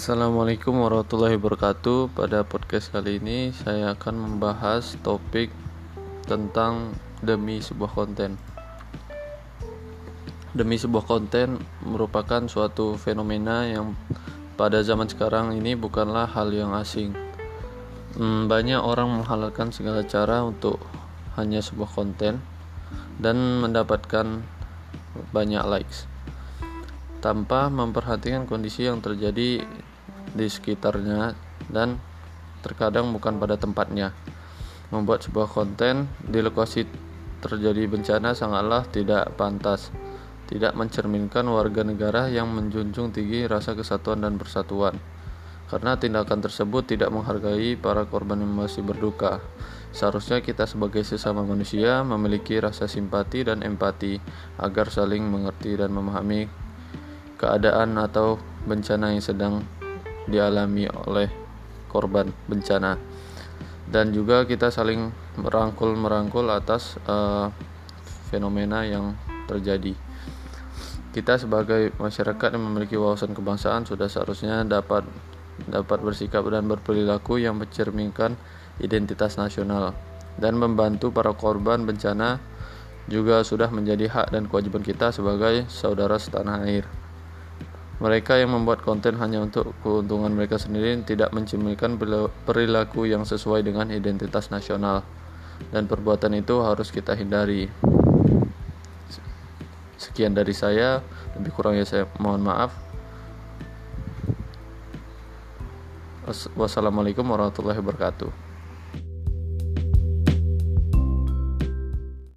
Assalamualaikum warahmatullahi wabarakatuh. Pada podcast kali ini saya akan membahas topik tentang demi sebuah konten. Demi sebuah konten merupakan suatu fenomena yang pada zaman sekarang ini bukanlah hal yang asing. Hmm, banyak orang menghalalkan segala cara untuk hanya sebuah konten dan mendapatkan banyak likes tanpa memperhatikan kondisi yang terjadi di sekitarnya dan terkadang bukan pada tempatnya. Membuat sebuah konten di lokasi terjadi bencana sangatlah tidak pantas, tidak mencerminkan warga negara yang menjunjung tinggi rasa kesatuan dan persatuan. Karena tindakan tersebut tidak menghargai para korban yang masih berduka. Seharusnya kita sebagai sesama manusia memiliki rasa simpati dan empati agar saling mengerti dan memahami keadaan atau bencana yang sedang dialami oleh korban bencana dan juga kita saling merangkul-merangkul atas uh, fenomena yang terjadi. Kita sebagai masyarakat yang memiliki wawasan kebangsaan sudah seharusnya dapat dapat bersikap dan berperilaku yang mencerminkan identitas nasional dan membantu para korban bencana juga sudah menjadi hak dan kewajiban kita sebagai saudara setanah air. Mereka yang membuat konten hanya untuk keuntungan mereka sendiri tidak mencerminkan perilaku yang sesuai dengan identitas nasional dan perbuatan itu harus kita hindari. Sekian dari saya, lebih kurangnya saya mohon maaf. Wassalamualaikum warahmatullahi wabarakatuh.